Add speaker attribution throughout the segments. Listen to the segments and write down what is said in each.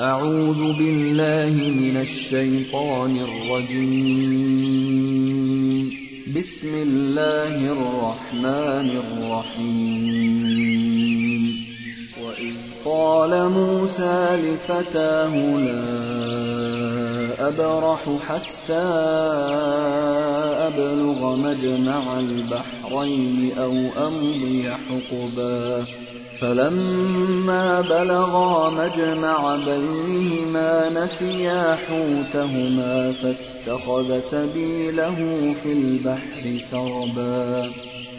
Speaker 1: أعوذ بالله من الشيطان الرجيم. بسم الله الرحمن الرحيم. وإذ قال موسى لفتاه لا أبرح حتى أبلغ مجمع البحرين أو أمضي حقبا. فلما بلغا مجمع بينهما نسيا حوتهما فاتخذ سبيله في البحر سربا.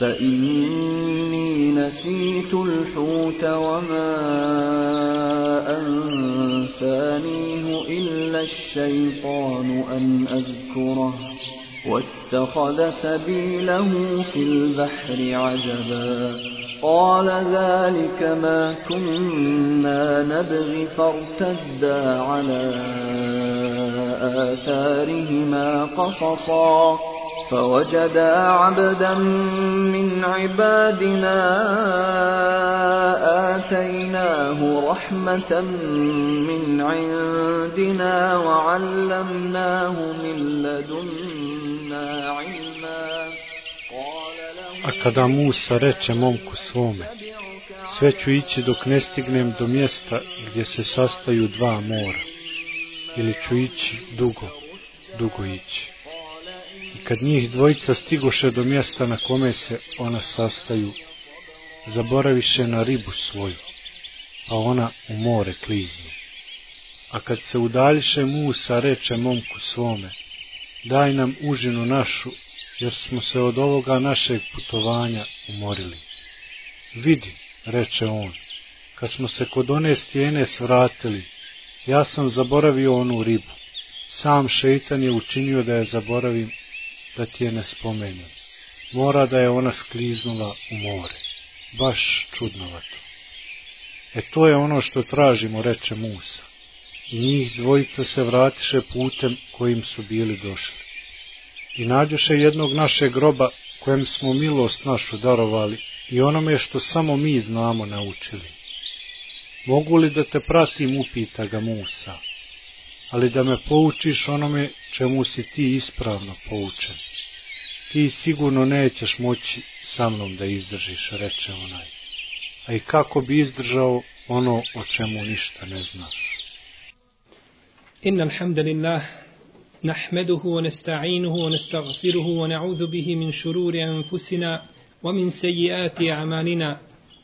Speaker 1: فإني نسيت الحوت وما أنسانيه إلا الشيطان أن أذكره واتخذ سبيله في البحر عجبا قال ذلك ما كنا نبغي فارتدا على آثارهما قصصا فوجدا عبدا من عبادنا آتيناه رحمة من عندنا وعلمناه من لدنا علما
Speaker 2: A kada Musa reče momku svome, sve ću ići dok ne stignem do mjesta gdje se sastaju dva mora, ili ću ići dugo, dugo ići. Kad njih dvojica stigoše do mjesta na kome se ona sastaju, zaboraviše na ribu svoju, a ona u more kliznu. A kad se udaljiše Musa reče momku svome, daj nam užinu našu jer smo se od ovoga našeg putovanja umorili. Vidi, reče on, kad smo se kod one stijene svratili, ja sam zaboravio onu ribu. Sam šeitan je učinio da je zaboravim, da ti je ne spomenem. Mora da je ona skliznula u more. Baš čudnovato. E to je ono što tražimo, reče Musa. I njih dvojica se vratiše putem kojim su bili došli i nađoše jednog našeg groba kojem smo milost našu darovali i onome što samo mi znamo naučili. Mogu li da te pratim, upita ga Musa, ali da me poučiš onome čemu si ti ispravno poučen. Ti sigurno nećeš moći sa mnom da izdržiš, reče onaj. A i kako bi izdržao ono o čemu ništa ne znaš?
Speaker 3: Inna alhamdulillah, نحمده ونستعينه ونستغفره ونعوذ به من شرور أنفسنا ومن سيئات أعمالنا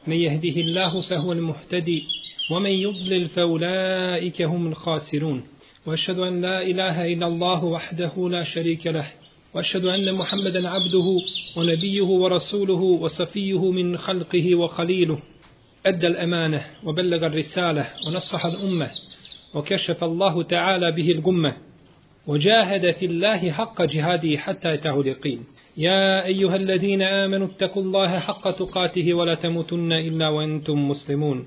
Speaker 3: من يهده الله فهو المهتدي ومن يضلل فأولئك هم الخاسرون وأشهد أن لا إله إلا الله وحده لا شريك له وأشهد أن محمدا عبده ونبيه ورسوله وصفيه من خلقه وخليله. أدى الأمانة وبلغ الرسالة ونصح الأمة وكشف الله تعالى به الغمة وجاهد في الله حق جهاده حتى أتاه اليقين. يا أيها الذين آمنوا اتقوا الله حق تقاته ولا تموتن إلا وأنتم مسلمون.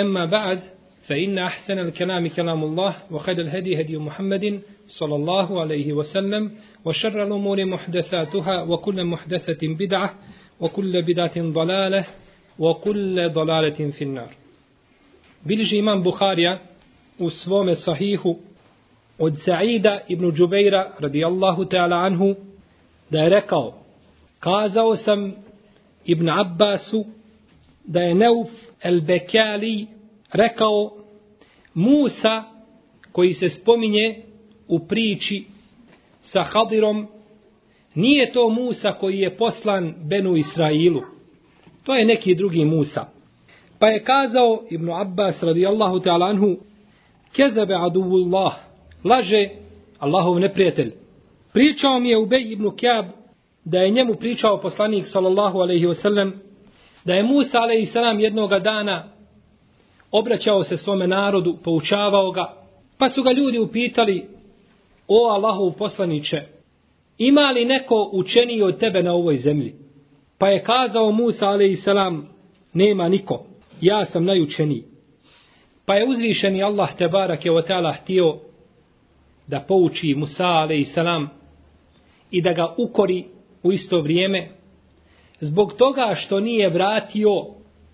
Speaker 3: أما بعد فإن أحسن الكلام كلام الله وخير الهدي هدي محمد صلى الله عليه وسلم وشر الأمور محدثاتها وكل محدثة بدعة وكل بدعة ضلالة وكل ضلالة في النار. bilježi imam Buharija u svome sahihu od Sa'ida ibn Džubeira radijallahu ta'ala anhu da je rekao kazao sam ibn Abbasu da je Neuf el Bekali rekao Musa koji se spominje u priči sa Hadirom, nije to Musa koji je poslan Benu Israilu. To je neki drugi Musa. Pa je kazao Ibnu Abbas radijallahu ta'ala anhu, kezebe aduvullah, laže Allahov neprijatelj. Pričao mi je Ubej ibn Kjab da je njemu pričao poslanik sallallahu alaihi wasallam da je Musa a.s. jednoga dana obraćao se svome narodu, poučavao ga, pa su ga ljudi upitali o Allahov poslaniće, ima li neko učeniji od tebe na ovoj zemlji? Pa je kazao Musa a.s. nema niko, ja sam najučeniji. Pa je uzvišeni Allah te barake o teala htio da pouči Musa a.s. i da ga ukori u isto vrijeme zbog toga što nije vratio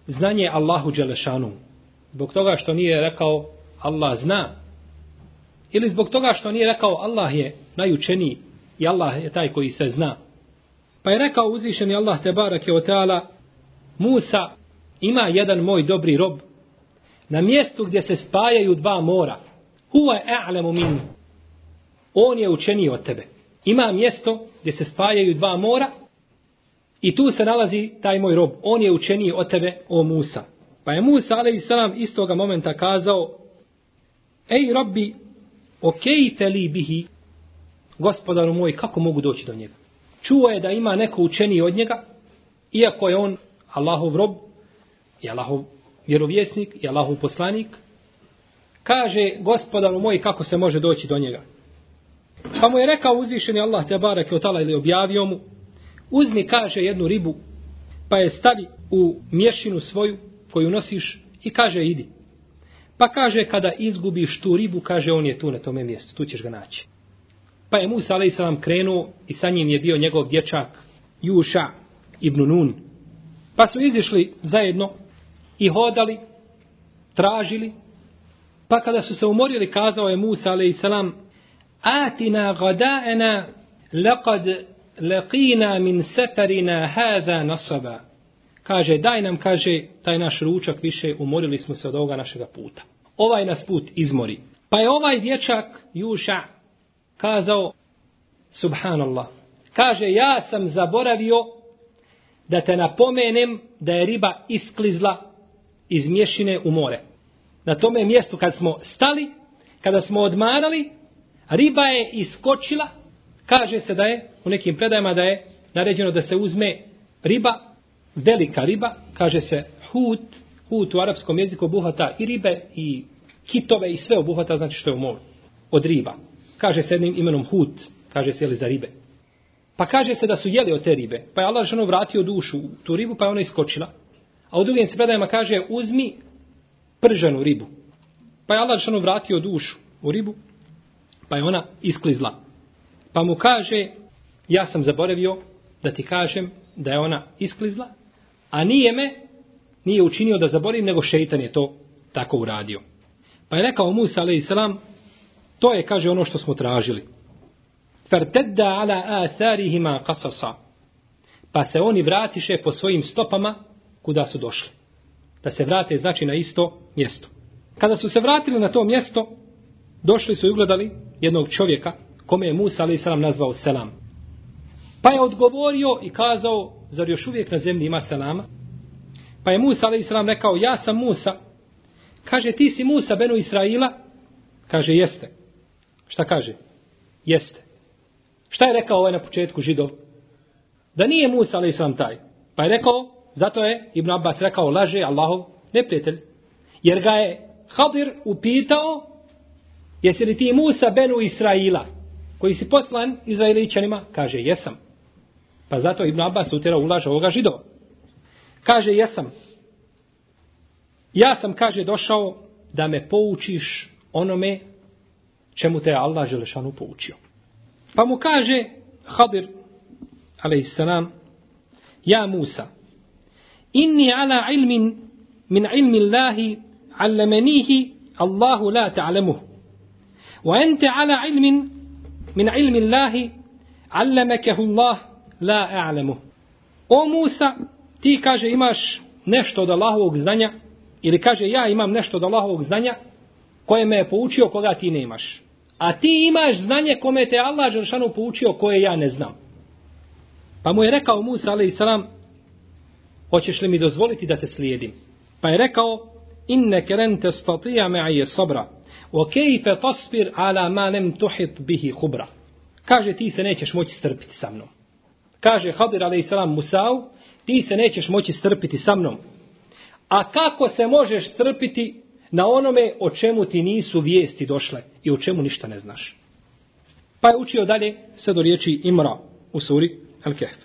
Speaker 3: znanje Allahu Đelešanu. Zbog toga što nije rekao Allah zna. Ili zbog toga što nije rekao Allah je najučeniji i Allah je taj koji sve zna. Pa je rekao uzvišeni Allah te barake o teala Musa ima jedan moj dobri rob na mjestu gdje se spajaju dva mora. Huwa a'lamu minni. On je učeniji od tebe. Ima mjesto gdje se spajaju dva mora i tu se nalazi taj moj rob. On je učeniji od tebe, o Musa. Pa je Musa, ali i salam, istoga momenta kazao Ej, robbi, okejte li bihi, gospodaru moj, kako mogu doći do njega? Čuo je da ima neko učeniji od njega, iako je on Allahov rob, i Allahov vjerovjesnik, i Allahov poslanik, kaže gospodaru moj kako se može doći do njega. Pa mu je rekao uzvišeni Allah te barak je otala ili objavio mu, uzmi kaže jednu ribu, pa je stavi u mješinu svoju koju nosiš i kaže idi. Pa kaže kada izgubiš tu ribu, kaže on je tu na tome mjestu, tu ćeš ga naći. Pa je Musa a.s. krenuo i sa njim je bio njegov dječak Juša ibn Nun. Pa su izišli zajedno i hodali, tražili, pa kada su se umorili, kazao je Musa a.s. Atina gadaena laqad laqina min safarina hadha nasaba. Kaže, daj nam, kaže, taj naš ručak više, umorili smo se od ovoga našega puta. Ovaj nas put izmori. Pa je ovaj dječak, Juša, kazao, subhanallah, kaže, ja sam zaboravio da te napomenem da je riba isklizla iz mješine u more. Na tome mjestu kad smo stali, kada smo odmarali, riba je iskočila, kaže se da je, u nekim predajama da je naređeno da se uzme riba, velika riba, kaže se hut, hut u arapskom jeziku obuhvata i ribe i kitove i sve obuhvata, znači što je u moru, od riba. Kaže se jednim imenom hut, kaže se jeli za ribe. Pa kaže se da su jeli od te ribe, pa je Allah ženo vratio dušu u tu ribu, pa je ona iskočila. A u drugim se predajama kaže uzmi prženu ribu. Pa je Allah ženo vratio dušu u ribu, pa je ona isklizla. Pa mu kaže, ja sam zaboravio da ti kažem da je ona isklizla, a nije me, nije učinio da zaborim, nego šeitan je to tako uradio. Pa je rekao Musa, a.s. to je, kaže, ono što smo tražili. Fertedda ala atharihima kasasa. Pa se oni vratiše po svojim stopama kuda su došli. Da se vrate, znači, na isto mjesto. Kada su se vratili na to mjesto, došli su i ugledali jednog čovjeka kome je Musa ali selam nazvao selam. Pa je odgovorio i kazao, zar još uvijek na zemlji ima selama? Pa je Musa ali selam rekao, ja sam Musa. Kaže, ti si Musa benu Israila? Kaže, jeste. Šta kaže? Jeste. Šta je rekao ovaj na početku židov? Da nije Musa ali selam taj. Pa je rekao, zato je Ibn Abbas rekao, laže Allahov neprijatelj. Jer ga je Hadir upitao Jesi li ti Musa benu Israila, koji si poslan Izraeličanima? Kaže, jesam. Pa zato Ibn Abbas utjera ulaž ovoga židova. Kaže, jesam. Ja sam, kaže, došao da me poučiš onome čemu te Allah Želešanu poučio. Pa mu kaže, Hadir, alaihissalam, ja Musa, inni ala ilmin min ilmi Allahi allamenihi Allahu la ta'lemuh. Wa ente ala ilmin min ilmi Allahi allamekehu Allah la a'lamu. O Musa, ti kaže imaš nešto od Allahovog znanja ili kaže ja imam nešto od Allahovog znanja koje me je poučio koga ti ne imaš. A ti imaš znanje kome te Allah Žršanu poučio koje ja ne znam. Pa mu je rekao Musa alaih salam hoćeš li mi dozvoliti da te slijedim? Pa je rekao inne keren te statija me aje sabra O kejfe tasbir ala ma lem tuhit bihi. Kaže ti se nećeš moći strpiti sa mnom. Kaže Hadir a.s. Musau ti se nećeš moći strpiti sa mnom. A kako se možeš strpiti na onome o čemu ti nisu vijesti došle i o čemu ništa ne znaš. Pa je učio dalje sve do riječi Imra u suri Al-Kahf.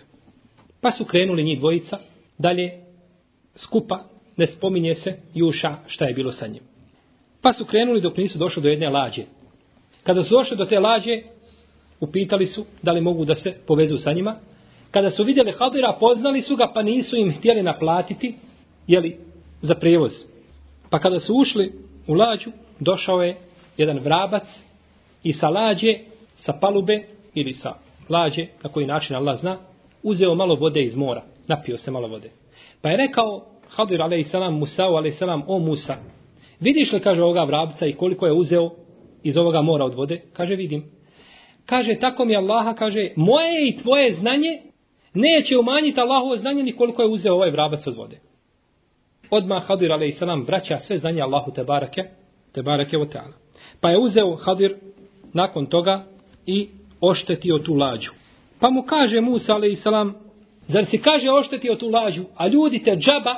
Speaker 3: Pa su krenuli njih dvojica dalje skupa, ne spominje se Juša šta je bilo sa njim. Pa su krenuli dok nisu došli do jedne lađe. Kada su došli do te lađe, upitali su da li mogu da se povezu sa njima. Kada su vidjeli Hadira, poznali su ga, pa nisu im htjeli naplatiti, jeli, za prijevoz. Pa kada su ušli u lađu, došao je jedan vrabac i sa lađe, sa palube ili sa lađe, na koji način Allah zna, uzeo malo vode iz mora, napio se malo vode. Pa je rekao Hadir a.s. Musa'u a.s. o Musa, vidiš li, kaže ovoga vrabca i koliko je uzeo iz ovoga mora od vode? Kaže, vidim. Kaže, tako mi Allaha, kaže, moje i tvoje znanje neće umanjiti Allahovo znanje ni koliko je uzeo ovaj vrabac od vode odmah Hadir a.s. vraća sve znanje Allahu te barake, te barake o teala. Pa je uzeo Hadir nakon toga i oštetio tu lađu. Pa mu kaže Musa a.s. Zar si kaže oštetio tu lađu, a ljudi te džaba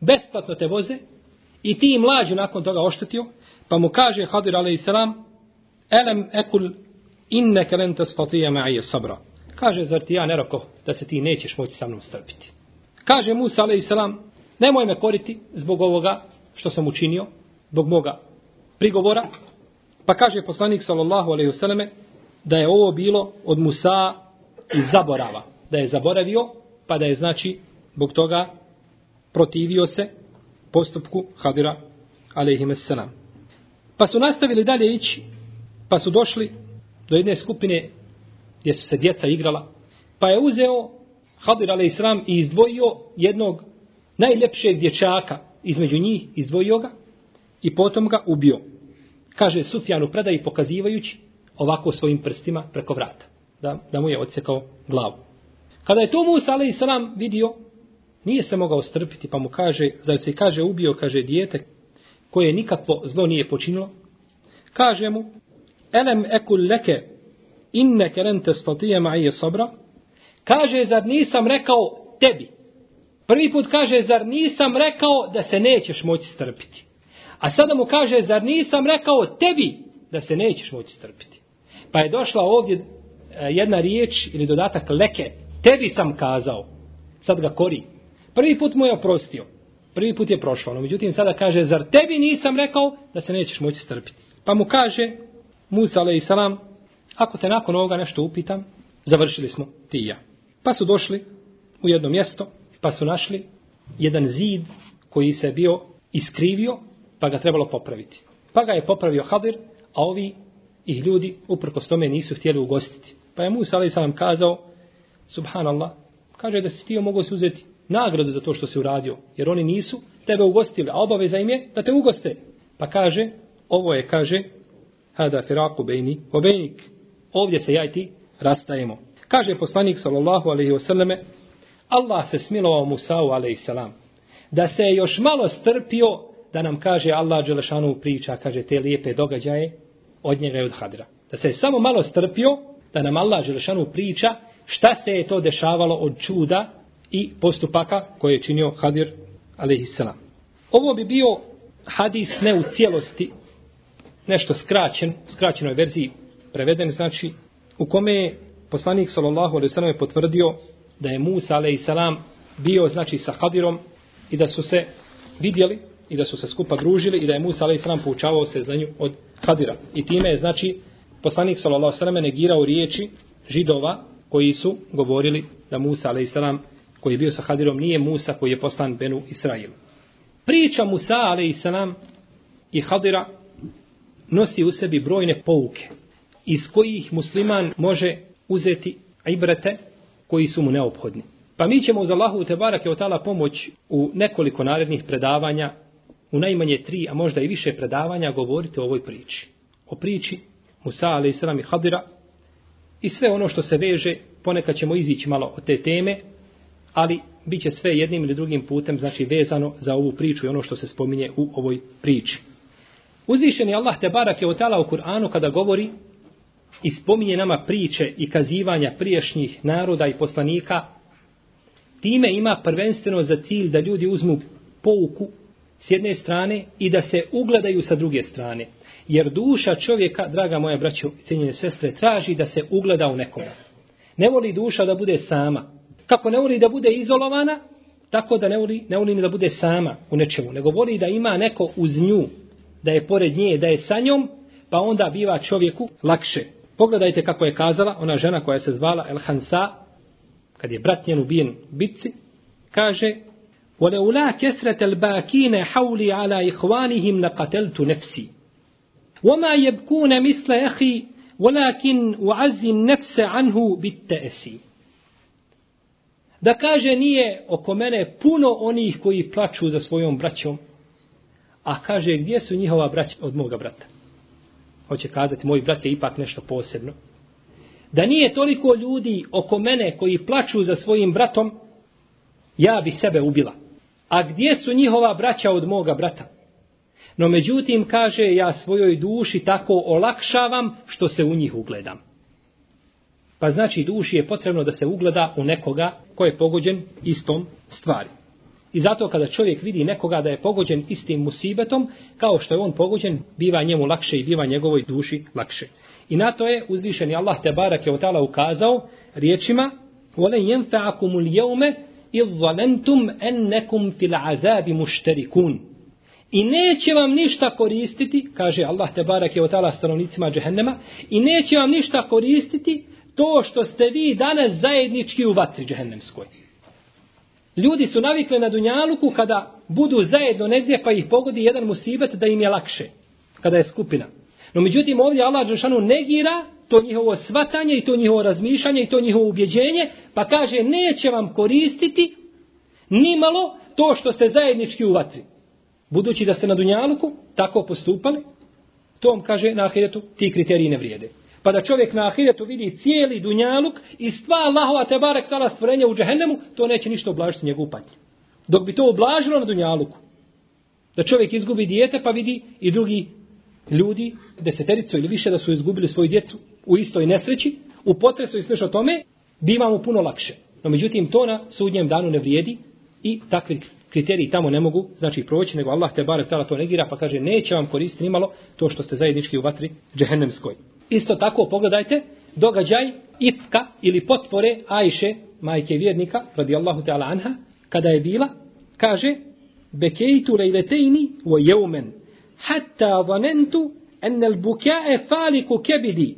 Speaker 3: besplatno te voze i ti mlađu nakon toga oštetio? Pa mu kaže Hadir a.s. Elem ekul inne kelente sfatije ma'ije sabra. Kaže, zar ti ja ne roko da se ti nećeš moći sa mnom strpiti? Kaže Musa a.s. Nemoj me koriti zbog ovoga što sam učinio, zbog moga prigovora. Pa kaže poslanik sallallahu alejhi ve selleme da je ovo bilo od Musa iz zaborava, da je zaboravio, pa da je znači zbog toga protivio se postupku Hadira alejhi selam. Pa su nastavili dalje ići, pa su došli do jedne skupine gdje su se djeca igrala, pa je uzeo Hadir alejhi i izdvojio jednog najljepšeg dječaka između njih izdvojio ga i potom ga ubio. Kaže Sufjanu predaj pokazivajući ovako svojim prstima preko vrata. Da, da mu je odsekao glavu. Kada je to Musa alaih salam vidio, nije se mogao strpiti pa mu kaže, zar se kaže ubio, kaže dijete koje nikakvo zlo nije počinilo. Kaže mu, elem ekul leke inne kerente stotije ma'ije sobra. Kaže, zar nisam rekao tebi, Prvi put kaže, zar nisam rekao da se nećeš moći strpiti? A sada mu kaže, zar nisam rekao tebi da se nećeš moći strpiti? Pa je došla ovdje e, jedna riječ ili dodatak leke. Tebi sam kazao. Sad ga kori. Prvi put mu je oprostio. Prvi put je prošlo. No, međutim, sada kaže, zar tebi nisam rekao da se nećeš moći strpiti? Pa mu kaže, Musa alaih salam, ako te nakon ovoga nešto upitam, završili smo ti i ja. Pa su došli u jedno mjesto, pa su našli jedan zid koji se bio iskrivio, pa ga trebalo popraviti. Pa ga je popravio Hadir, a ovi ih ljudi uprkos tome nisu htjeli ugostiti. Pa je Musa alaih salam kazao, subhanallah, kaže da si ti mogu se uzeti nagradu za to što se uradio, jer oni nisu tebe ugostili, a obaveza im je da te ugoste. Pa kaže, ovo je, kaže, hada firaku bejni obejnik. Ovdje se ja i ti rastajemo. Kaže poslanik sallallahu alaihi wasallame, Allah se smilovao Musa'u alaihissalam. Da se je još malo strpio da nam kaže Allah Đelešanu priča, kaže te lijepe događaje od njega i od Hadra. Da se je samo malo strpio da nam Allah Đelešanu priča šta se je to dešavalo od čuda i postupaka koje je činio Hadir alaihissalam. Ovo bi bio hadis ne u cijelosti, nešto skraćen, skraćenoj verziji preveden, znači u kome je poslanik sallallahu alaihi sallam potvrdio da je Musa a.s. bio znači sa Hadirom i da su se vidjeli i da su se skupa družili i da je Musa a.s. poučavao se znanju od Hadira. I time je znači poslanik s.a.v. negirao riječi židova koji su govorili da Musa a.s koji je bio sa Hadirom nije Musa koji je poslan Benu Israilu. Priča Musa ale i Hadira nosi u sebi brojne pouke iz kojih musliman može uzeti ibrete koji su mu neophodni. Pa mi ćemo uz Allahu te barake o tala pomoć u nekoliko narednih predavanja, u najmanje tri, a možda i više predavanja, govoriti o ovoj priči. O priči Musa a.s. i Hadira i sve ono što se veže, ponekad ćemo izići malo od te teme, ali bit će sve jednim ili drugim putem, znači vezano za ovu priču i ono što se spominje u ovoj priči. Uzvišen je Allah te barak je otala u Kur'anu kada govori i spominje nama priče i kazivanja priješnjih naroda i poslanika, time ima prvenstveno za cilj da ljudi uzmu pouku s jedne strane i da se ugledaju sa druge strane. Jer duša čovjeka, draga moja braćo i cijenjene sestre, traži da se ugleda u nekoga. Ne voli duša da bude sama Kako ne voli da bude izolovana, tako da ne voli, ne voli ni da bude sama u nečemu. Nego voli da ima neko uz nju, da je pored nje, da je sa njom, pa onda biva čovjeku lakše. Pogledajte kako je kazala ona žena koja se zvala El Hansa, kad je brat njen ubijen bitci, kaže وَلَوْلَا كَثْرَةَ الْبَاكِينَ حَوْلِي عَلَى إِخْوَانِهِمْ لَقَتَلْتُ نَفْسِي وَمَا يَبْكُونَ مِثْلَ أَخِي وَلَكِنْ وَعَزِّ النَّفْسَ عَنْهُ بِالتَّأَسِي Da kaže nije oko mene puno onih koji plaču za svojom braćom, a kaže gdje su njihova braća od moga brata. Hoće kazati, moj brat je ipak nešto posebno. Da nije toliko ljudi oko mene koji plaču za svojim bratom, ja bi sebe ubila. A gdje su njihova braća od moga brata? No međutim, kaže, ja svojoj duši tako olakšavam što se u njih ugledam. Pa znači duši je potrebno da se ugleda u nekoga ko je pogođen istom stvari. I zato kada čovjek vidi nekoga da je pogođen istim musibetom, kao što je on pogođen, biva njemu lakše i biva njegovoj duši lakše. I na to je uzvišeni Allah te barak je od tala ukazao riječima وَلَنْ يَنْفَعَكُمُ الْيَوْمَ إِذْ ظَلَنْتُمْ أَنَّكُمْ فِي الْعَذَابِ مُشْتَرِكُونَ I neće vam ništa koristiti, kaže Allah te barak je od tala stanovnicima džehennema, i neće vam ništa koristiti to što ste vi danas zajednički u vatri džehennemskoj. Ljudi su navikli na Dunjaluku kada budu zajedno negdje pa ih pogodi jedan musibet da im je lakše. Kada je skupina. No međutim ovdje Allah Žešanu negira to njihovo svatanje i to njihovo razmišljanje i to njihovo ubjeđenje pa kaže neće vam koristiti ni malo to što ste zajednički u vatri. Budući da ste na Dunjaluku tako postupali, to vam kaže na ahiretu ti kriteriji ne vrijede. Pa da čovjek na ahiretu vidi cijeli dunjaluk i stva Allahova te barek tala stvorenja u džehennemu, to neće ništa oblažiti njegovu patnju. Dok bi to oblažilo na dunjaluku, da čovjek izgubi dijete pa vidi i drugi ljudi, desetericu ili više da su izgubili svoju djecu u istoj nesreći, u potresu i slišao tome, biva mu puno lakše. No međutim, to na sudnjem danu ne vrijedi i takvi kriteriji tamo ne mogu, znači proći, nego Allah te barek tala to negira, pa kaže, neće vam koristiti nimalo to što ste zajednički u vatri džehennemskoj. Isto tako pogledajte događaj ifka ili potvore Ajše, majke vjernika, radijallahu ta'ala anha, kada je bila, kaže, bekejtu lejletejni wa jeumen, hatta vanentu ennel bukjae faliku kebidi.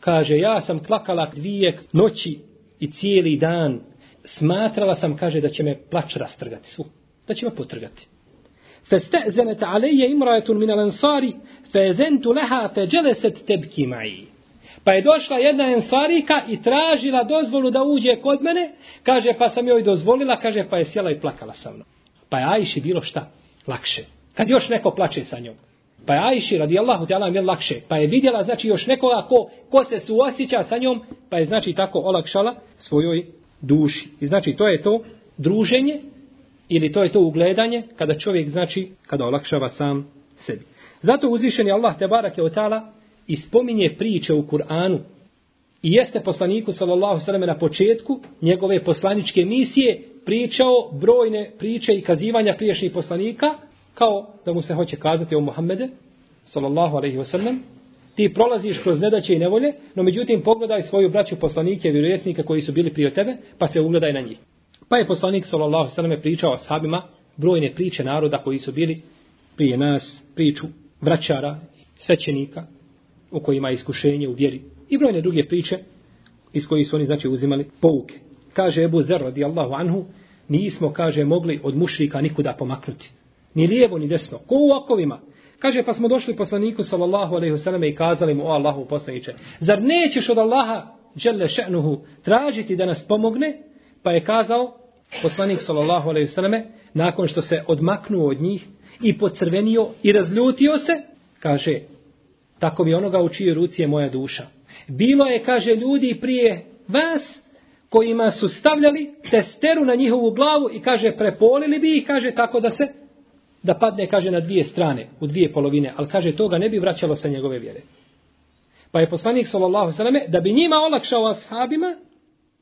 Speaker 3: Kaže, ja sam klakala dvije noći i cijeli dan. Smatrala sam, kaže, da će me plač rastrgati svu. Da će me potrgati. فاستأذنت علي امرأة من الأنصار فأذنت لها فجلست تبكي معي Pa je došla jedna ensarika i tražila dozvolu da uđe kod mene. Kaže, pa sam joj dozvolila, kaže, pa je sjela i plakala sa mnom. Pa je Ajši bilo šta? Lakše. Kad još neko plače sa njom. Pa je Ajši, radijallahu ta'ala, je lakše. Pa je vidjela, znači, još nekoga ko, ko se suosjeća sa njom, pa je, znači, tako olakšala svojoj duši. I znači, to je to druženje ili to je to ugledanje kada čovjek znači kada olakšava sam sebi. Zato uzvišeni Allah te barake od tala ispominje priče u Kur'anu. I jeste poslaniku sallallahu sallam na početku njegove poslaničke misije pričao brojne priče i kazivanja priješnjih poslanika kao da mu se hoće kazati o Muhammede sallallahu alaihi wasallam ti prolaziš kroz nedaće i nevolje no međutim pogledaj svoju braću poslanike i vjerovjesnike koji su bili prije tebe pa se ugledaj na njih. Pa je poslanik sallallahu sallam pričao o sahabima brojne priče naroda koji su bili prije nas, priču vraćara, svećenika, u kojima je iskušenje u vjeri. I brojne druge priče iz kojih su oni znači uzimali pouke. Kaže Ebu Zer radijallahu anhu, nismo, kaže, mogli od mušrika nikuda pomaknuti. Ni lijevo, ni desno. Ko u okovima? Kaže, pa smo došli poslaniku sallallahu alaihi wasallam i kazali mu, o Allahu poslaniče, zar nećeš od Allaha, dželle še'nuhu, tražiti da nas pomogne? Pa je kazao, poslanik sallallahu alejhi ve selleme nakon što se odmaknuo od njih i pocrvenio i razljutio se kaže tako mi onoga u čijoj ruci je moja duša. Bilo je, kaže, ljudi prije vas kojima su stavljali testeru na njihovu glavu i kaže prepolili bi i kaže tako da se da padne kaže na dvije strane, u dvije polovine, ali kaže toga ne bi vraćalo sa njegove vjere. Pa je poslanik sallallahu alejhi ve da bi njima olakšao ashabima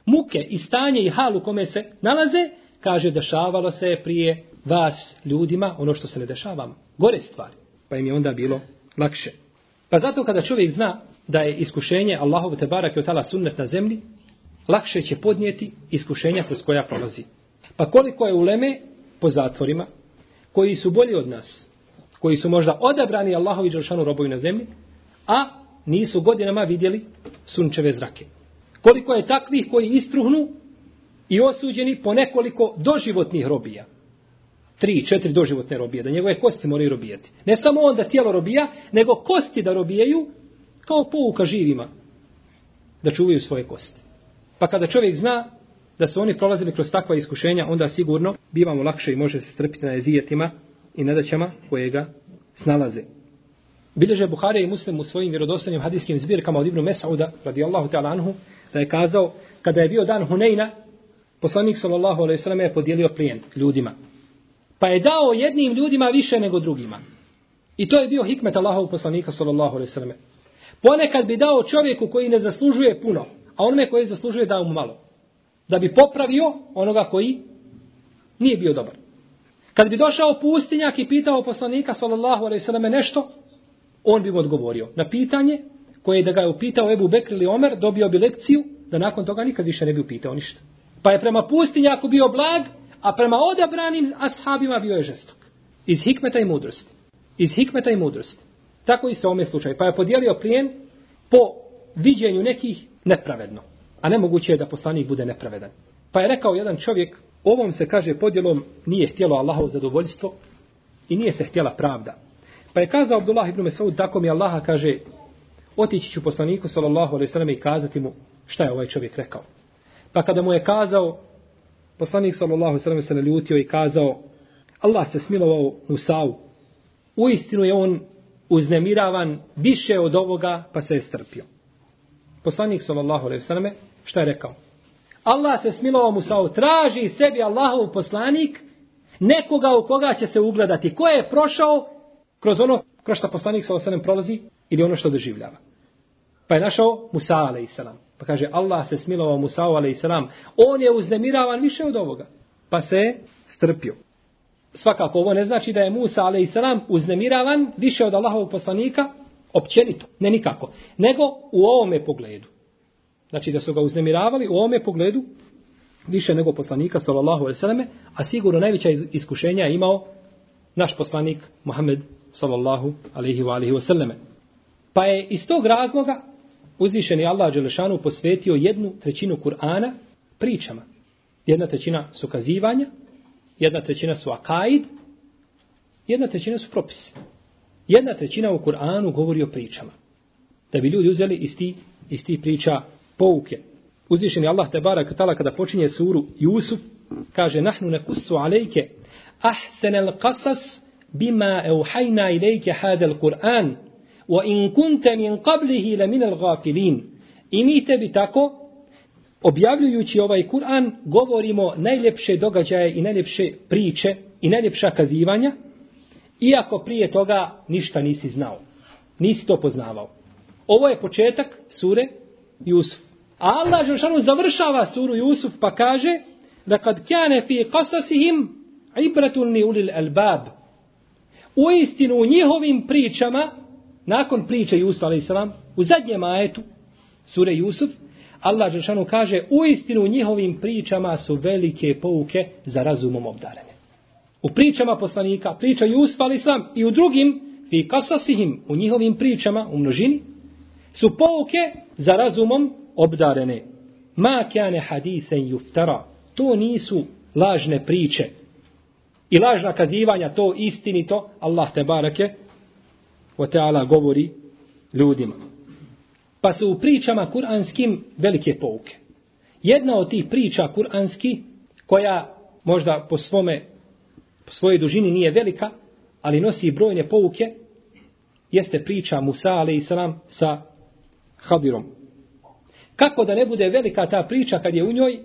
Speaker 3: muke i stanje i halu kome se nalaze, kaže dešavalo se prije vas ljudima ono što se ne dešava gore stvari. Pa im je onda bilo lakše. Pa zato kada čovjek zna da je iskušenje Allahov te barak je tala sunnet na zemlji, lakše će podnijeti iskušenja kroz koja prolazi. Pa koliko je uleme po zatvorima, koji su bolji od nas, koji su možda odabrani Allahovi dželšanu robovi na zemlji, a nisu godinama vidjeli sunčeve zrake. Koliko je takvih koji istruhnu i osuđeni po nekoliko doživotnih robija. Tri, četiri doživotne robije, da njegove kosti moraju robijati. Ne samo on da tijelo robija, nego kosti da robijaju kao pouka živima. Da čuvaju svoje kosti. Pa kada čovjek zna da su oni prolazili kroz takva iskušenja, onda sigurno bivamo lakše i može se strpiti na jezijetima i nedaćama koje ga snalaze. Bilježe Buhari i Muslim u svojim vjerodostojnim hadijskim zbirkama od Ibnu Mesauda, radijallahu ta'ala anhu, da je kazao, kada je bio dan Huneyna, poslanik sallallahu alaihi sallam je podijelio plijen ljudima. Pa je dao jednim ljudima više nego drugima. I to je bio hikmet Allahov poslanika sallallahu alaihi sallam. Ponekad bi dao čovjeku koji ne zaslužuje puno, a onome koji zaslužuje dao mu malo. Da bi popravio onoga koji nije bio dobar. Kad bi došao pustinjak i pitao poslanika sallallahu alaihi sallam nešto, on bi mu odgovorio na pitanje koje da ga je upitao Ebu Bekr ili Omer, dobio bi lekciju da nakon toga nikad više ne bi upitao ništa. Pa je prema pustinjaku bio blag, a prema odabranim ashabima bio je žestok. Iz hikmeta i mudrosti. Iz hikmeta i mudrosti. Tako isto u ovom slučaju. Pa je podijelio plijen po viđenju nekih nepravedno. A nemoguće je da poslanik bude nepravedan. Pa je rekao jedan čovjek, ovom se kaže podjelom nije htjelo Allahov zadovoljstvo i nije se htjela pravda. Pa je kazao Abdullah ibn Mesaud, tako mi Allaha kaže, otići ću poslaniku sallallahu alaihi sallam i kazati mu šta je ovaj čovjek rekao. Pa kada mu je kazao, poslanik sallallahu alaihi sallam se naljutio i kazao, Allah se smilovao Musavu. U istinu je on uznemiravan više od ovoga, pa se je strpio. Poslanik sallallahu alaihi sallam šta je rekao? Allah se smilovao Musavu, traži sebi Allahov poslanik nekoga u koga će se ugledati. Ko je prošao kroz ono kroz što poslanik sa osanem prolazi ili ono što doživljava. Pa je našao Musa a.s. Pa kaže, Allah se smilovao Musa a.s. On je uznemiravan više od ovoga. Pa se strpio. Svakako, ovo ne znači da je Musa a.s. uznemiravan više od Allahovog poslanika, općenito, ne nikako, nego u ovome pogledu. Znači da su ga uznemiravali u ovome pogledu više nego poslanika sallallahu alejhi ve selleme, a sigurno najveća iskušenja je imao naš poslanik Muhammed sallallahu alaihi wa alaihi wasallame. Pa je iz tog razloga uzvišeni Allah Đelešanu posvetio jednu trećinu Kur'ana pričama. Jedna trećina su kazivanja, jedna trećina su akaid, jedna trećina su propisi. Jedna trećina u Kur'anu govori o pričama. Da bi ljudi uzeli iz ti, iz ti priča pouke. Uzvišeni Allah te barak tala kada počinje suru Jusuf, kaže nahnu nekussu alejke ahsenel qasas bima euhajna ilajke hadel Kur'an, wa in kunte min qablihi la min al gafilin. I mi tebi tako, objavljujući ovaj Kur'an, govorimo najljepše događaje i najljepše priče i najljepša kazivanja, iako prije toga ništa nisi znao. Nisi to poznavao. Ovo je početak sure Jusuf. A Allah Žešanu završava suru Jusuf pa kaže da kad kjane fi kasasihim ibratun ibratulni ulil albab u istinu u njihovim pričama, nakon priče Jusuf a.s. u zadnjem ajetu, sure Jusuf, Allah Žešanu kaže, u istinu u njihovim pričama su velike pouke za razumom obdarene. U pričama poslanika, priča Jusuf a.s. i u drugim, fi kasasihim, u njihovim pričama, u množini, su pouke za razumom obdarene. Ma kjane hadithen juftara. To nisu lažne priče, i lažna kazivanja to istinito Allah te barake o teala govori ljudima. Pa su u pričama kuranskim velike pouke. Jedna od tih priča kuranski koja možda po svome po svojoj dužini nije velika, ali nosi brojne pouke, jeste priča Musa a.s. sa Hadirom. Kako da ne bude velika ta priča kad je u njoj,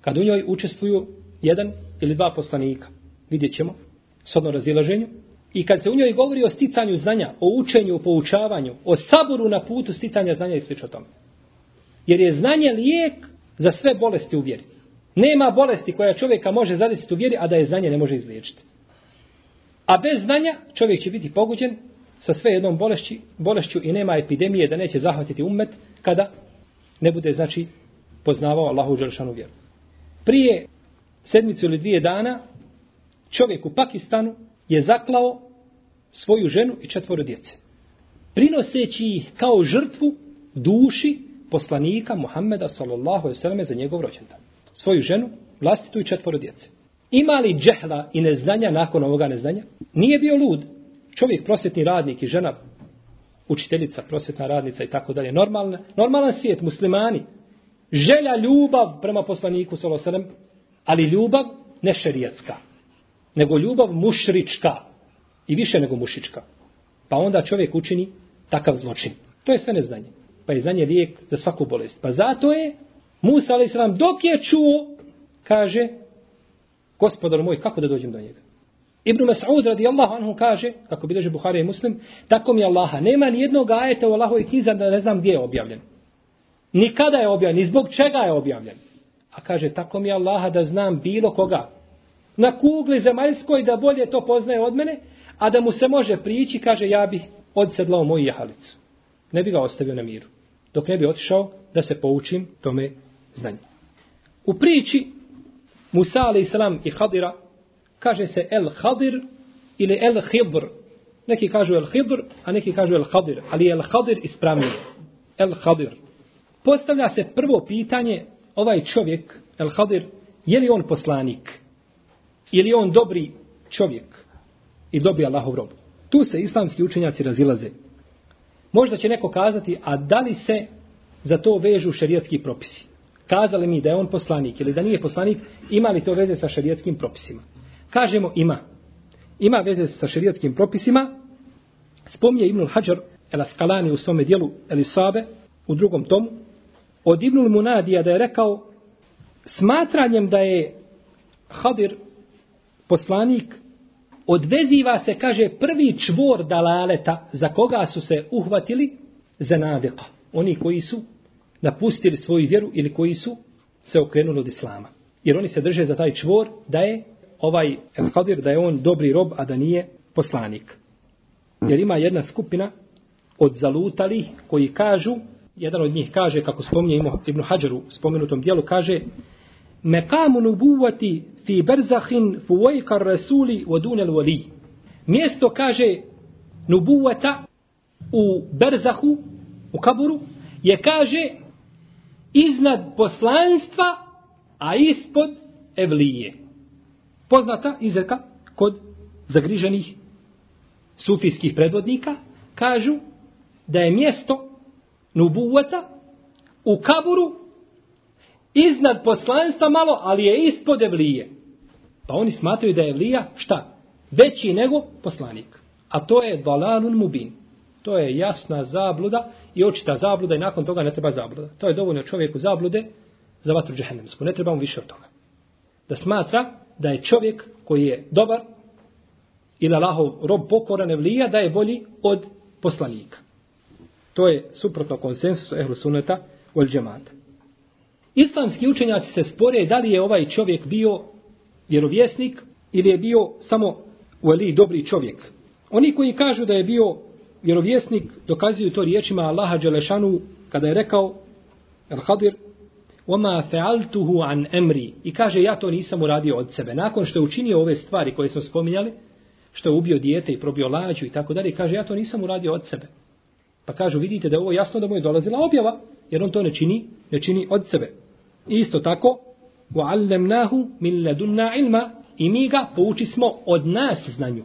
Speaker 3: kad u njoj učestvuju jedan ili dva poslanika. Vidjet ćemo, sodno razilaženju. I kad se u njoj govori o sticanju znanja, o učenju, o poučavanju, o saboru na putu sticanja znanja i slično tome. Jer je znanje lijek za sve bolesti u vjeri. Nema bolesti koja čovjeka može zadesiti u vjeri, a da je znanje ne može izliječiti. A bez znanja čovjek će biti poguđen sa sve jednom bolešći, bolešću i nema epidemije da neće zahvatiti umet kada ne bude, znači, poznavao Allahu Đelšanu vjeru. Prije sedmicu ili dvije dana čovjek u Pakistanu je zaklao svoju ženu i četvoro djece. Prinoseći ih kao žrtvu duši poslanika Muhammeda sallallahu alejhi ve za njegov rođendan. Svoju ženu, vlastitu i četvoro djece. Ima li džehla i neznanja nakon ovoga neznanja? Nije bio lud. Čovjek, prosjetni radnik i žena, učiteljica, prosjetna radnica i tako dalje. Normalna, normalan svijet, muslimani. Želja, ljubav prema poslaniku, sallallahu alejhi ali ljubav ne šerijatska, nego ljubav mušrička i više nego mušička. Pa onda čovjek učini takav zločin. To je sve neznanje. Pa je znanje lijek za svaku bolest. Pa zato je Musa, a.s. dok je čuo, kaže, gospodar moj, kako da dođem do njega? Ibn Mas'ud radijallahu anhu kaže, kako bileže Buhari i Muslim, tako mi Allaha, nema ni jednog ajeta u Allahovoj knjizi da ne znam gdje je objavljen. Nikada je objavljen, ni zbog čega je objavljen. A kaže, tako mi Allaha da znam bilo koga. Na kugli zemaljskoj da bolje to poznaje od mene, a da mu se može prići, kaže, ja bih odsedlao moju jahalicu. Ne bi ga ostavio na miru. Dok ne bi otišao da se poučim tome znanju. U priči Musa a.s. i Hadira kaže se El Hadir ili El Hibr. Neki kažu El Hibr, a neki kažu El Hadir. Ali El Hadir ispravnije. El Hadir. Postavlja se prvo pitanje, ovaj čovjek, El Hadir, je li on poslanik? Ili on dobri čovjek? I dobri Allahov rob? Tu se islamski učenjaci razilaze. Možda će neko kazati, a da li se za to vežu šerijatski propisi? Kazali mi da je on poslanik ili da nije poslanik, ima li to veze sa šerijatskim propisima? Kažemo ima. Ima veze sa šerijatskim propisima. Spomnije Ibnul Hajar el Askalani u svome dijelu Elisabe u drugom tomu. Od Ibnul Munadija da je rekao smatranjem da je Hadir poslanik odveziva se, kaže, prvi čvor dalaleta za koga su se uhvatili za nadeka. Oni koji su napustili svoju vjeru ili koji su se okrenuli od islama. Jer oni se drže za taj čvor da je ovaj El-Hadir, da je on dobri rob, a da nije poslanik. Jer ima jedna skupina od zalutali koji kažu, jedan od njih kaže, kako spominje Ibn Hajaru u spomenutom dijelu, kaže Mekamu nubuvati fi berzahin fuvojkar rasuli vodunel voli. Mjesto kaže nubuvata u berzahu, u kaburu, je kaže iznad poslanstva, a ispod evlije. Poznata izreka kod zagriženih sufijskih predvodnika, kažu da je mjesto nubuvata u kaburu iznad poslanstva malo, ali je ispod evlije. Pa oni smatraju da je evlija šta? Veći nego poslanik. A to je dalalun mubin. To je jasna zabluda i očita zabluda i nakon toga ne treba zabluda. To je dovoljno čovjeku zablude za vatru džehennemsku. Ne trebamo više od toga. Da smatra da je čovjek koji je dobar ili Allahov rob pokoran evlija da je bolji od poslanika. To je suprotno konsensusu ehlu sunneta ol džemata. Islamski učenjaci se spore da li je ovaj čovjek bio vjerovjesnik ili je bio samo veli dobri čovjek. Oni koji kažu da je bio vjerovjesnik dokazuju to riječima Allaha Đelešanu kada je rekao Al-Hadir وَمَا فَعَلْتُهُ an emri. I kaže, ja to nisam uradio od sebe. Nakon što je učinio ove stvari koje smo spominjali, što je ubio dijete i probio lađu i tako dalje, kaže, ja to nisam uradio od sebe. Pa kažu, vidite da je ovo jasno da mu je dolazila objava, jer on to ne čini, ne čini od sebe I isto tako, وَعَلَّمْنَاهُ مِنْ لَدُنَّا ilma I mi ga pouči smo od nas znanju.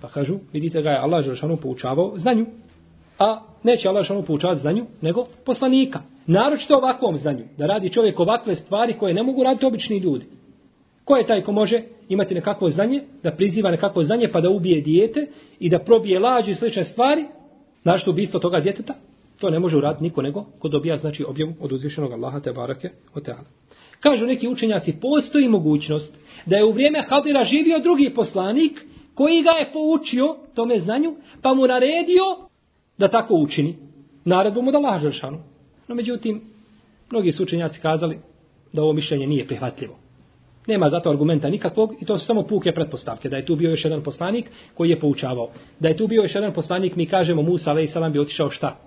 Speaker 3: Pa kažu, vidite ga je Allah Želšanu poučavao znanju. A neće Allah Želšanu poučavati znanju, nego poslanika. Naročito ovakvom znanju. Da radi čovjek ovakve stvari koje ne mogu raditi obični ljudi. Ko je taj ko može imati nekakvo znanje, da priziva nekakvo znanje pa da ubije dijete i da probije lađu i slične stvari, znaš što ubistvo toga djeteta, to ne može uraditi niko nego ko dobija znači objavu od uzvišenog Allaha te barake o teala. Kažu neki učenjaci, postoji mogućnost da je u vrijeme Hadira živio drugi poslanik koji ga je poučio tome znanju, pa mu naredio da tako učini. Naredbu mu da Allah Žešanu. No međutim, mnogi su učenjaci kazali da ovo mišljenje nije prihvatljivo. Nema zato argumenta nikakvog i to su samo puke pretpostavke. Da je tu bio još jedan poslanik koji je poučavao. Da je tu bio još jedan poslanik, mi kažemo Musa, ali salam bi otišao šta?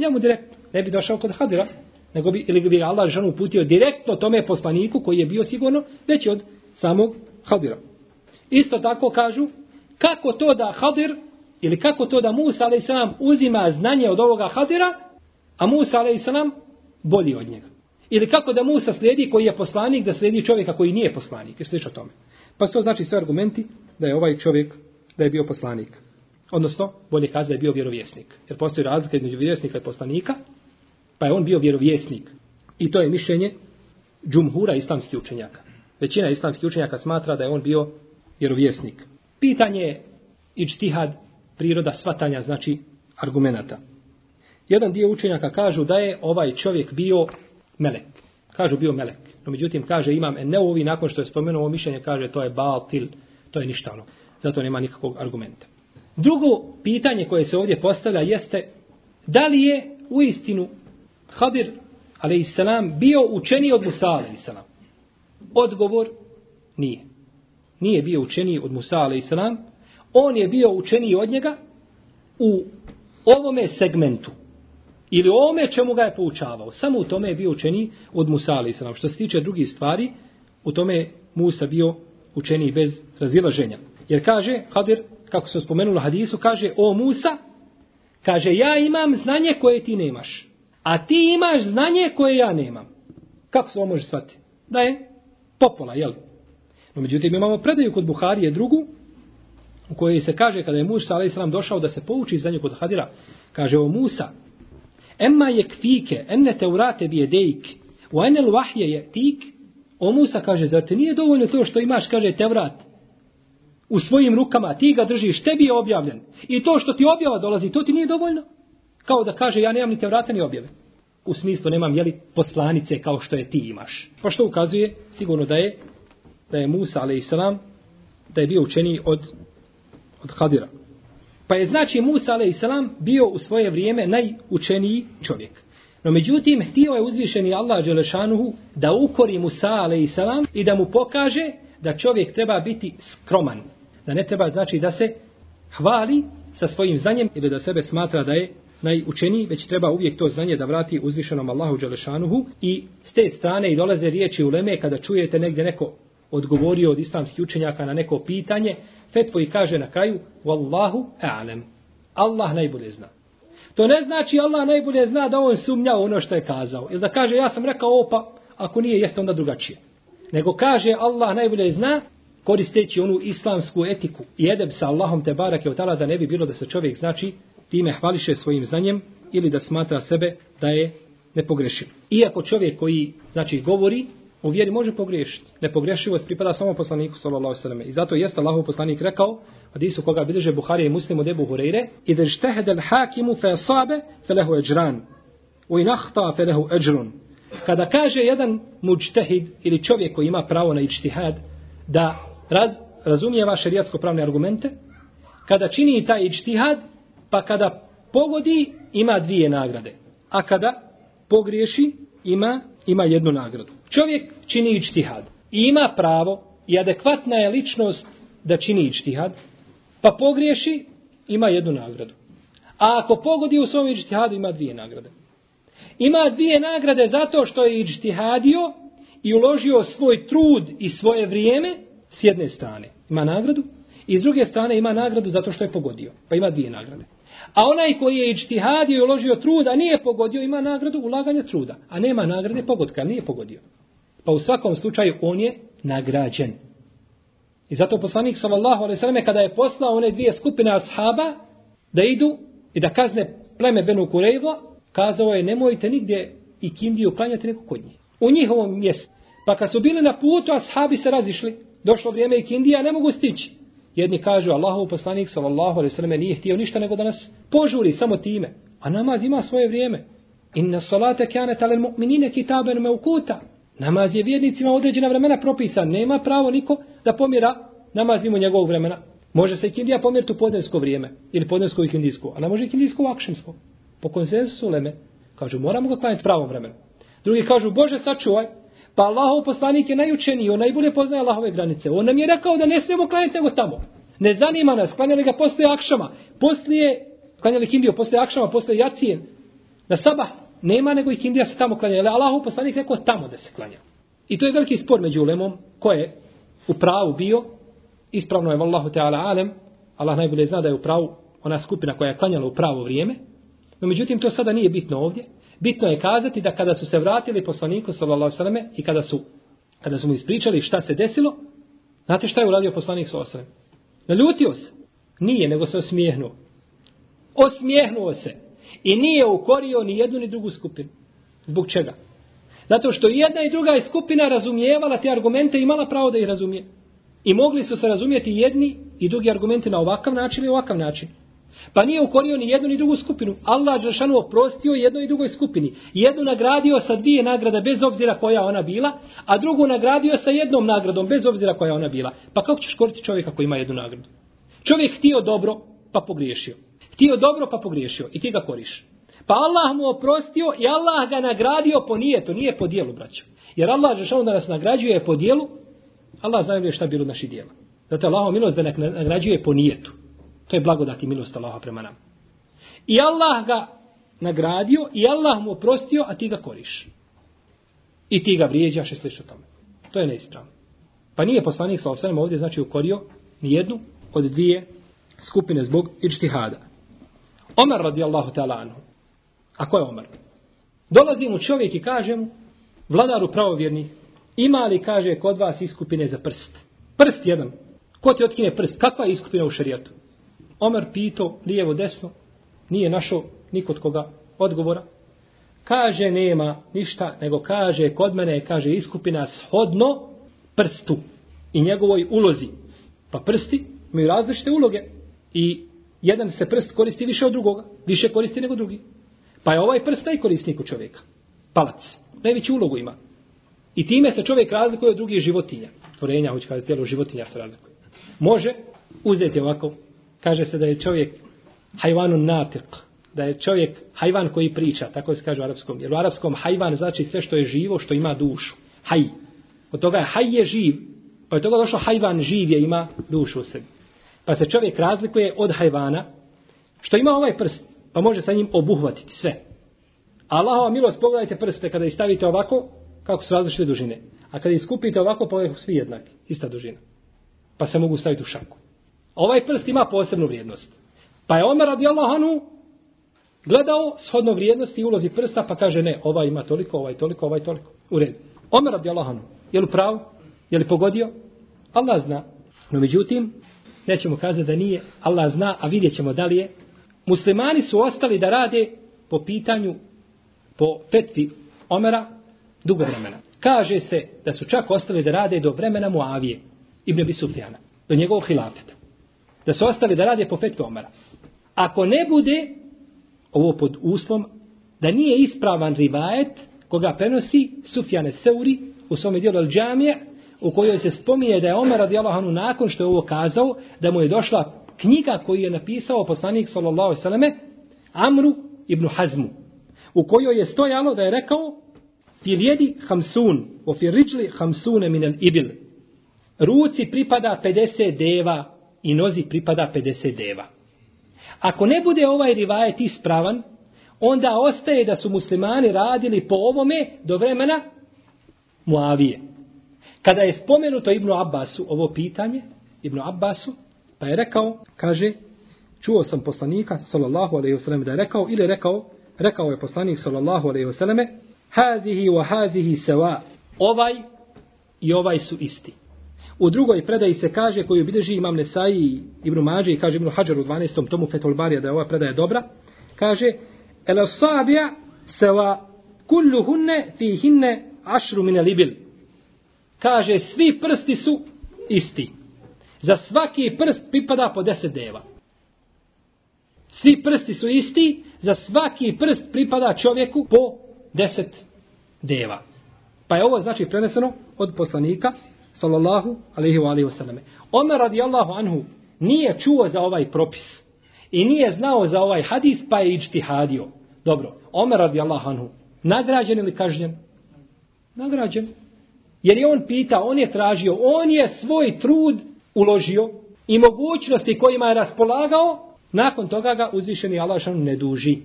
Speaker 3: Njemu direktno. ne bi došao kod Hadira, nego bi, ili bi Allah žanu uputio direktno tome poslaniku koji je bio sigurno veći od samog Hadira. Isto tako kažu, kako to da Hadir, ili kako to da Musa a.s. uzima znanje od ovoga Hadira, a Musa a.s. bolji od njega. Ili kako da Musa slijedi koji je poslanik, da slijedi čovjeka koji nije poslanik. I slično tome. Pa to znači sve argumenti da je ovaj čovjek, da je bio poslanik. Odnosno, bolje kazi da je bio vjerovjesnik. Jer postoji razlika između vjerovjesnika i poslanika, pa je on bio vjerovjesnik. I to je mišljenje džumhura islamskih učenjaka. Većina islamskih učenjaka smatra da je on bio vjerovjesnik. Pitanje je ičtihad priroda svatanja, znači argumenata. Jedan dio učenjaka kažu da je ovaj čovjek bio melek. Kažu bio melek. No međutim kaže imam neovi nakon što je spomenuo ovo mišljenje kaže to je batil, to je ništa ono. Zato nema nikakvog argumenta. Drugo pitanje koje se ovdje postavlja jeste da li je u istinu Hadir a.s. bio učeniji od Musa a.s. Odgovor nije. Nije bio učeniji od Musa a.s. On je bio učeniji od njega u ovome segmentu. Ili o ome čemu ga je poučavao. Samo u tome je bio učeniji od Musa a.s. Što se tiče drugih stvari, u tome Musa bio učeniji bez razilaženja. Jer kaže Hadir kako se spomenulo hadisu, kaže, o Musa, kaže, ja imam znanje koje ti nemaš, a ti imaš znanje koje ja nemam. Kako se ovo može shvatiti? Da je popola, jel? No, međutim, imamo predaju kod Buharije drugu, u kojoj se kaže, kada je Musa, a.s. došao da se pouči znanje kod Hadira, kaže, o Musa, emma je kfike, enne te urate bi jedejk, u enel vahje je tik, o Musa, kaže, zar ti nije dovoljno to što imaš, kaže, te vrat, u svojim rukama, ti ga držiš, tebi je objavljen. I to što ti objava dolazi, to ti nije dovoljno. Kao da kaže, ja nemam ni te vrata ni objave. U smislu nemam, jeli, poslanice kao što je ti imaš. Pa što ukazuje, sigurno da je, da je Musa, a.s. da je bio učeniji od, od Hadira. Pa je znači Musa, a.s. bio u svoje vrijeme najučeniji čovjek. No međutim, htio je uzvišeni Allah Đelešanuhu da ukori Musa, a.s. i da mu pokaže da čovjek treba biti skroman, da ne treba znači da se hvali sa svojim znanjem ili da sebe smatra da je najučeniji, već treba uvijek to znanje da vrati uzvišenom Allahu Đelešanuhu i s te strane i dolaze riječi u Leme kada čujete negdje neko odgovorio od islamskih učenjaka na neko pitanje, fetvo i kaže na kraju Wallahu a'lem. Allah najbolje zna. To ne znači Allah najbolje zna da on sumnja ono što je kazao. Ili da kaže ja sam rekao ovo pa ako nije jeste onda drugačije. Nego kaže Allah najbolje zna koristeći onu islamsku etiku i edeb sa Allahom te barake od tala da ne bi bilo da se čovjek znači time hvališe svojim znanjem ili da smatra sebe da je nepogrešiv. Iako čovjek koji znači govori u vjeri može pogriješiti. Nepogrešivost pripada samo poslaniku sallallahu alejhi I zato jeste Allahov poslanik rekao hadisu koga bilježe Buharija i Muslim od Abu Hurajre "Idza ijtahada al-hakimu fa asabe falahu ajran wa in akhta falahu ajrun. Kada kaže jedan mujtahid ili čovjek koji ima pravo na ijtihad da raz, razumijeva šerijatsko pravne argumente, kada čini taj ičtihad, pa kada pogodi, ima dvije nagrade. A kada pogriješi, ima, ima jednu nagradu. Čovjek čini ičtihad i ima pravo i adekvatna je ličnost da čini ičtihad, pa pogriješi, ima jednu nagradu. A ako pogodi u svom ičtihadu, ima dvije nagrade. Ima dvije nagrade zato što je ičtihadio i uložio svoj trud i svoje vrijeme, s jedne strane ima nagradu i s druge strane ima nagradu zato što je pogodio. Pa ima dvije nagrade. A onaj koji je ičtihadio i uložio truda, nije pogodio, ima nagradu ulaganja truda. A nema nagrade pogodka, nije pogodio. Pa u svakom slučaju on je nagrađen. I zato poslanik sallallahu alejhi ve selleme kada je poslao one dvije skupine ashaba da idu i da kazne pleme Benu Kurejva, kazao je nemojte nigdje i kindiju klanjati neko kod njih. U njihovom mjestu. Pa kad su bili na putu, ashabi se razišli došlo vrijeme i Kindija, ne mogu stići. Jedni kažu, Allahov poslanik, sallallahu alaihi sallam, nije htio ništa nego da nas požuri samo time. A namaz ima svoje vrijeme. Inna salate kjane talel mu'minine kitaben me ukuta. Namaz je vjernicima određena vremena propisan. Nema pravo niko da pomjera namaz mimo njegovog vremena. Može se Kindija pomjeriti u podnesko vrijeme. Ili podnesko i kindijsko. A ne može i kindijsko u akšemsko. Po konsensusu leme. Kažu, moramo ga klanjati pravom vremenu. Drugi kažu, Bože, sačuvaj. Pa Allahov poslanik je najučeniji, on najbolje poznaje Allahove granice. On nam je rekao da ne smijemo klanjati nego tamo. Ne zanima nas, klanjali ga poslije akšama. Poslije, klanjali kindiju, poslije akšama, poslije jacije. Na sabah, nema nego i kindija se tamo klanja. Ali Allahov poslanik rekao tamo da se klanja. I to je veliki spor među ulemom, ko je u pravu bio, ispravno je vallahu teala alem, Allah najbolje zna da je u pravu ona skupina koja je klanjala u pravo vrijeme, no međutim to sada nije bitno ovdje, Bitno je kazati da kada su se vratili poslaniku sallallahu alejhi i kada su kada su mu ispričali šta se desilo, znate šta je uradio poslanik sallallahu alejhi Naljutio se. Nije, nego se osmijehnuo. Osmijehnuo se. I nije ukorio ni jednu ni drugu skupinu. Zbog čega? Zato što jedna i druga je skupina razumijevala te argumente i imala pravo da ih razumije. I mogli su se razumijeti jedni i drugi argumenti na ovakav način i ovakav način. Pa nije ukorio ni jednu ni drugu skupinu. Allah Đelšanu oprostio jednoj i drugoj skupini. Jednu nagradio sa dvije nagrade bez obzira koja ona bila, a drugu nagradio sa jednom nagradom bez obzira koja ona bila. Pa kako ćeš koriti čovjeka koji ima jednu nagradu? Čovjek htio dobro, pa pogriješio. Htio dobro, pa pogriješio. I ti ga koriš. Pa Allah mu oprostio i Allah ga nagradio po nijetu, nije po dijelu, braćo. Jer Allah Đelšanu da nas nagrađuje po dijelu, Allah zna šta bilo naši dijela. Zato je Allahom milost da nagrađuje po nijetu. To je blagodat i milost Allaha prema nam. I Allah ga nagradio i Allah mu oprostio, a ti ga koriš. I ti ga vrijeđaš i slično tome. To je neispravno. Pa nije poslanik sa osvrame ovdje znači ukorio ni jednu od dvije skupine zbog ičtihada. Omar radijallahu ta'ala anhu. A ko je Omar? Dolazi mu čovjek i kaže mu, vladaru pravovjerni, ima li, kaže, kod vas iskupine za prst? Prst jedan. Ko ti otkine prst? Kakva je iskupina u šarijatu? Omer pito lijevo desno, nije našo nikod koga odgovora. Kaže nema ništa, nego kaže kod mene, kaže iskupina shodno prstu i njegovoj ulozi. Pa prsti imaju različite uloge i jedan se prst koristi više od drugoga, više koristi nego drugi. Pa je ovaj prst najkorisnik u čovjeka. Palac. Najveću ulogu ima. I time se čovjek razlikuje od drugih životinja. Tvorenja, hoće kada tijelo životinja se razlikuje. Može uzeti ovako kaže se da je čovjek hajvanun natiq, da je čovjek hajvan koji priča, tako se kaže u arapskom. Jer u arapskom hajvan znači sve što je živo, što ima dušu. Haj. Od toga je haj je živ. Pa je toga došlo hajvan živ je, ima dušu u sebi. Pa se čovjek razlikuje od hajvana, što ima ovaj prst, pa može sa njim obuhvatiti sve. Allahova milost, pogledajte prste, kada ih stavite ovako, kako su različite dužine. A kada ih skupite ovako, pa su svi jednaki, ista dužina. Pa se mogu staviti u šaku. Ovaj prst ima posebnu vrijednost. Pa je Omer radijallahu anhu gledao shodno vrijednosti i ulozi prsta, pa kaže ne, ovaj ima toliko, ovaj toliko, ovaj toliko. U redu. Omer radijallahu anhu, je li pravo? Je li pogodio? Allah zna. No međutim, nećemo kazati da nije. Allah zna, a vidjet ćemo da li je. Muslimani su ostali da rade po pitanju, po fetvi Omera, dugo vremena. Kaže se da su čak ostali da rade do vremena Muavije, Ibn Bisufjana, do njegovog hilafeta da su ostali da rade po fetve Omara. Ako ne bude, ovo pod uslovom, da nije ispravan rivajet koga prenosi Sufjane Seuri u svome dijelu Al-đamije, u kojoj se spominje da je Omar radijallahu anhu nakon što je ovo kazao, da mu je došla knjiga koju je napisao poslanik sallallahu sallame Amru ibn Hazmu, u kojoj je stojalo da je rekao ti vjedi hamsun, o fil riđli hamsune minel ibil. Ruci pripada 50 deva i nozi pripada 50 deva. Ako ne bude ovaj rivajet ispravan, onda ostaje da su muslimani radili po ovome do vremena Muavije. Kada je spomenuto Ibnu Abbasu ovo pitanje, Ibnu Abbasu, pa je rekao, kaže, čuo sam poslanika, sallallahu alaihi wasallam, da je rekao, ili rekao, rekao je poslanik, sallallahu alaihi wasallam, hazihi wa hazihi seva, ovaj i ovaj su isti. U drugoj predaji se kaže koju bilježi imam Nesai i Ibn Mađe i kaže Ibn Hajar u 12. tomu Fetul Barija da je ova predaja dobra. Kaže El sabija seva kullu hunne fi hinne ašru mine libil. Kaže svi prsti su isti. Za svaki prst pripada po deset deva. Svi prsti su isti, za svaki prst pripada čovjeku po deset deva. Pa je ovo znači preneseno od poslanika, sallallahu alaihi wa alaihi sallame. Omer radijallahu anhu nije čuo za ovaj propis i nije znao za ovaj hadis, pa je ičtihadio. Dobro, Omer radijallahu anhu, nagrađen ili kažnjen? Nagrađen. Jer je on pitao, on je tražio, on je svoj trud uložio i mogućnosti kojima je raspolagao, nakon toga ga uzvišeni Allah ne duži.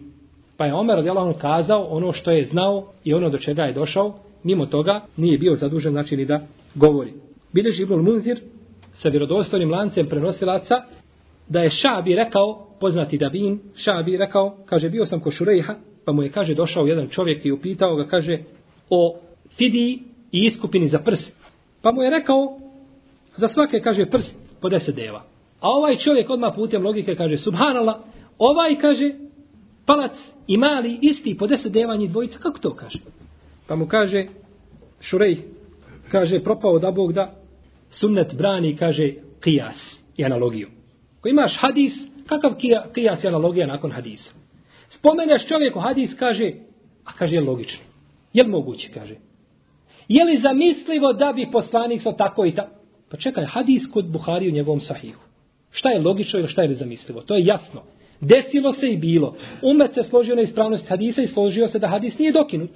Speaker 3: Pa je Omer radijallahu anhu kazao ono što je znao i ono do čega je došao, mimo toga nije bio zadužen znači ni da govori. Bileži Ibnul Munzir sa vjerodostojnim lancem prenosilaca da je Šabi rekao, poznati Davin, Šabi rekao, kaže, bio sam ko Šurejha, pa mu je, kaže, došao jedan čovjek i upitao ga, kaže, o fidiji i iskupini za prst. Pa mu je rekao, za svake, kaže, prst po deset deva. A ovaj čovjek odmah putem logike kaže, subhanallah, ovaj, kaže, palac i mali isti po deset deva njih dvojica, kako to kaže? Pa mu kaže, Šurej, kaže, propao da Bog da, sunnet brani, kaže, kijas i analogiju. Ko imaš hadis, kakav kijas i analogija nakon hadisa? Spomeneš čovjeku hadis, kaže, a kaže, je logično. Je li moguće, kaže? Je li zamislivo da bi poslanik sa tako i tako? Pa čekaj, hadis kod Buhari u njegovom sahihu. Šta je logično ili šta je zamislivo? To je jasno. Desilo se i bilo. Umet se složio na ispravnost hadisa i složio se da hadis nije dokinut.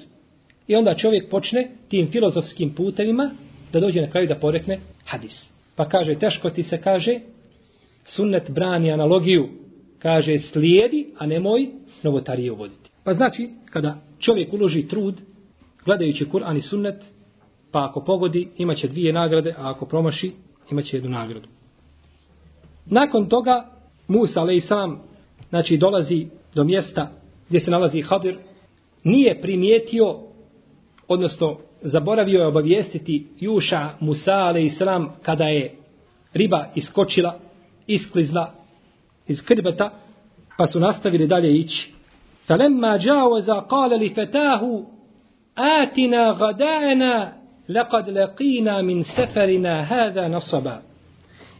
Speaker 3: I onda čovjek počne tim filozofskim putevima da dođe na kraju da porekne hadis. Pa kaže, teško ti se kaže, sunnet brani analogiju, kaže, slijedi, a nemoj novotarije uvoditi. Pa znači, kada čovjek uloži trud, gledajući Kur'an i sunnet, pa ako pogodi, imaće dvije nagrade, a ako promaši, imaće jednu nagradu. Nakon toga, Musa, ale i sam, znači, dolazi do mjesta gdje se nalazi Hadir, nije primijetio, odnosno, zaboravio je obavijestiti Juša, Musa, ale islam kada je riba iskočila, isklizla iz krbeta, pa su nastavili dalje ići. Falemma džawaza qala li fatahu atina gadaena laqad laqina min safarina hada nasaba.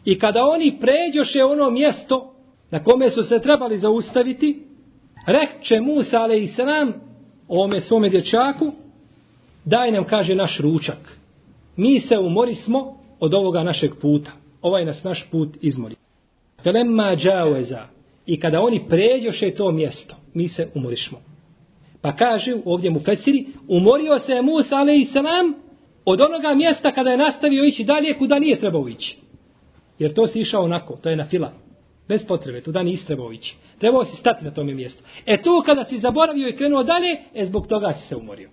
Speaker 3: I kada oni pređoše ono mjesto na kome su se trebali zaustaviti, rekče Musa a.s. ome svome dječaku, daj nam, kaže, naš ručak. Mi se umorismo od ovoga našeg puta. Ovaj nas naš put izmori. Felemma džaveza. I kada oni pređoše to mjesto, mi se umorišmo. Pa kaže ovdje mu Fesiri, umorio se Musa a.s. od onoga mjesta kada je nastavio ići dalje kuda nije trebao ići. Jer to si išao onako, to je na fila. Bez potrebe, tu da nisi trebao ići. Trebao si stati na tome mjestu. E to kada si zaboravio i krenuo dalje, e zbog toga si se umorio.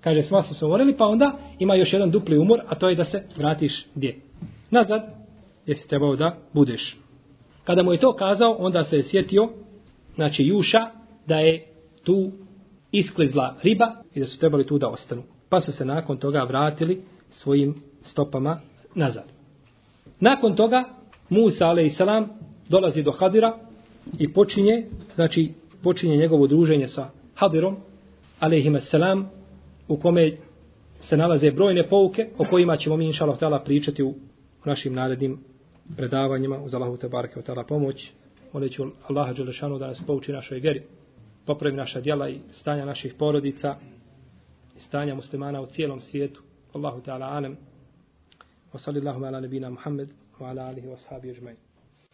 Speaker 3: Kaže, sva su se umorili, pa onda ima još jedan dupli umor, a to je da se vratiš gdje? Nazad, gdje si trebao da budeš. Kada mu je to kazao, onda se je sjetio, znači Juša, da je tu isklizla riba i da su trebali tu da ostanu. Pa su se nakon toga vratili svojim stopama nazad. Nakon toga, Musa, a.s. dolazi do Hadira i počinje, znači, počinje njegovo druženje sa Hadirom, a.s u kome se nalaze brojne pouke o kojima ćemo mi, inša Allah, pričati u našim narednim predavanjima uz Allahu te barke u tala pomoć. Molit Allaha Đelešanu da nas pouči našoj vjeri, popravi naša djela i stanja naših porodica i stanja muslimana u cijelom svijetu. Allahu ta'ala alem. Wa sallallahu ala nabina Muhammed wa ala alihi wa sahabi ajma'in.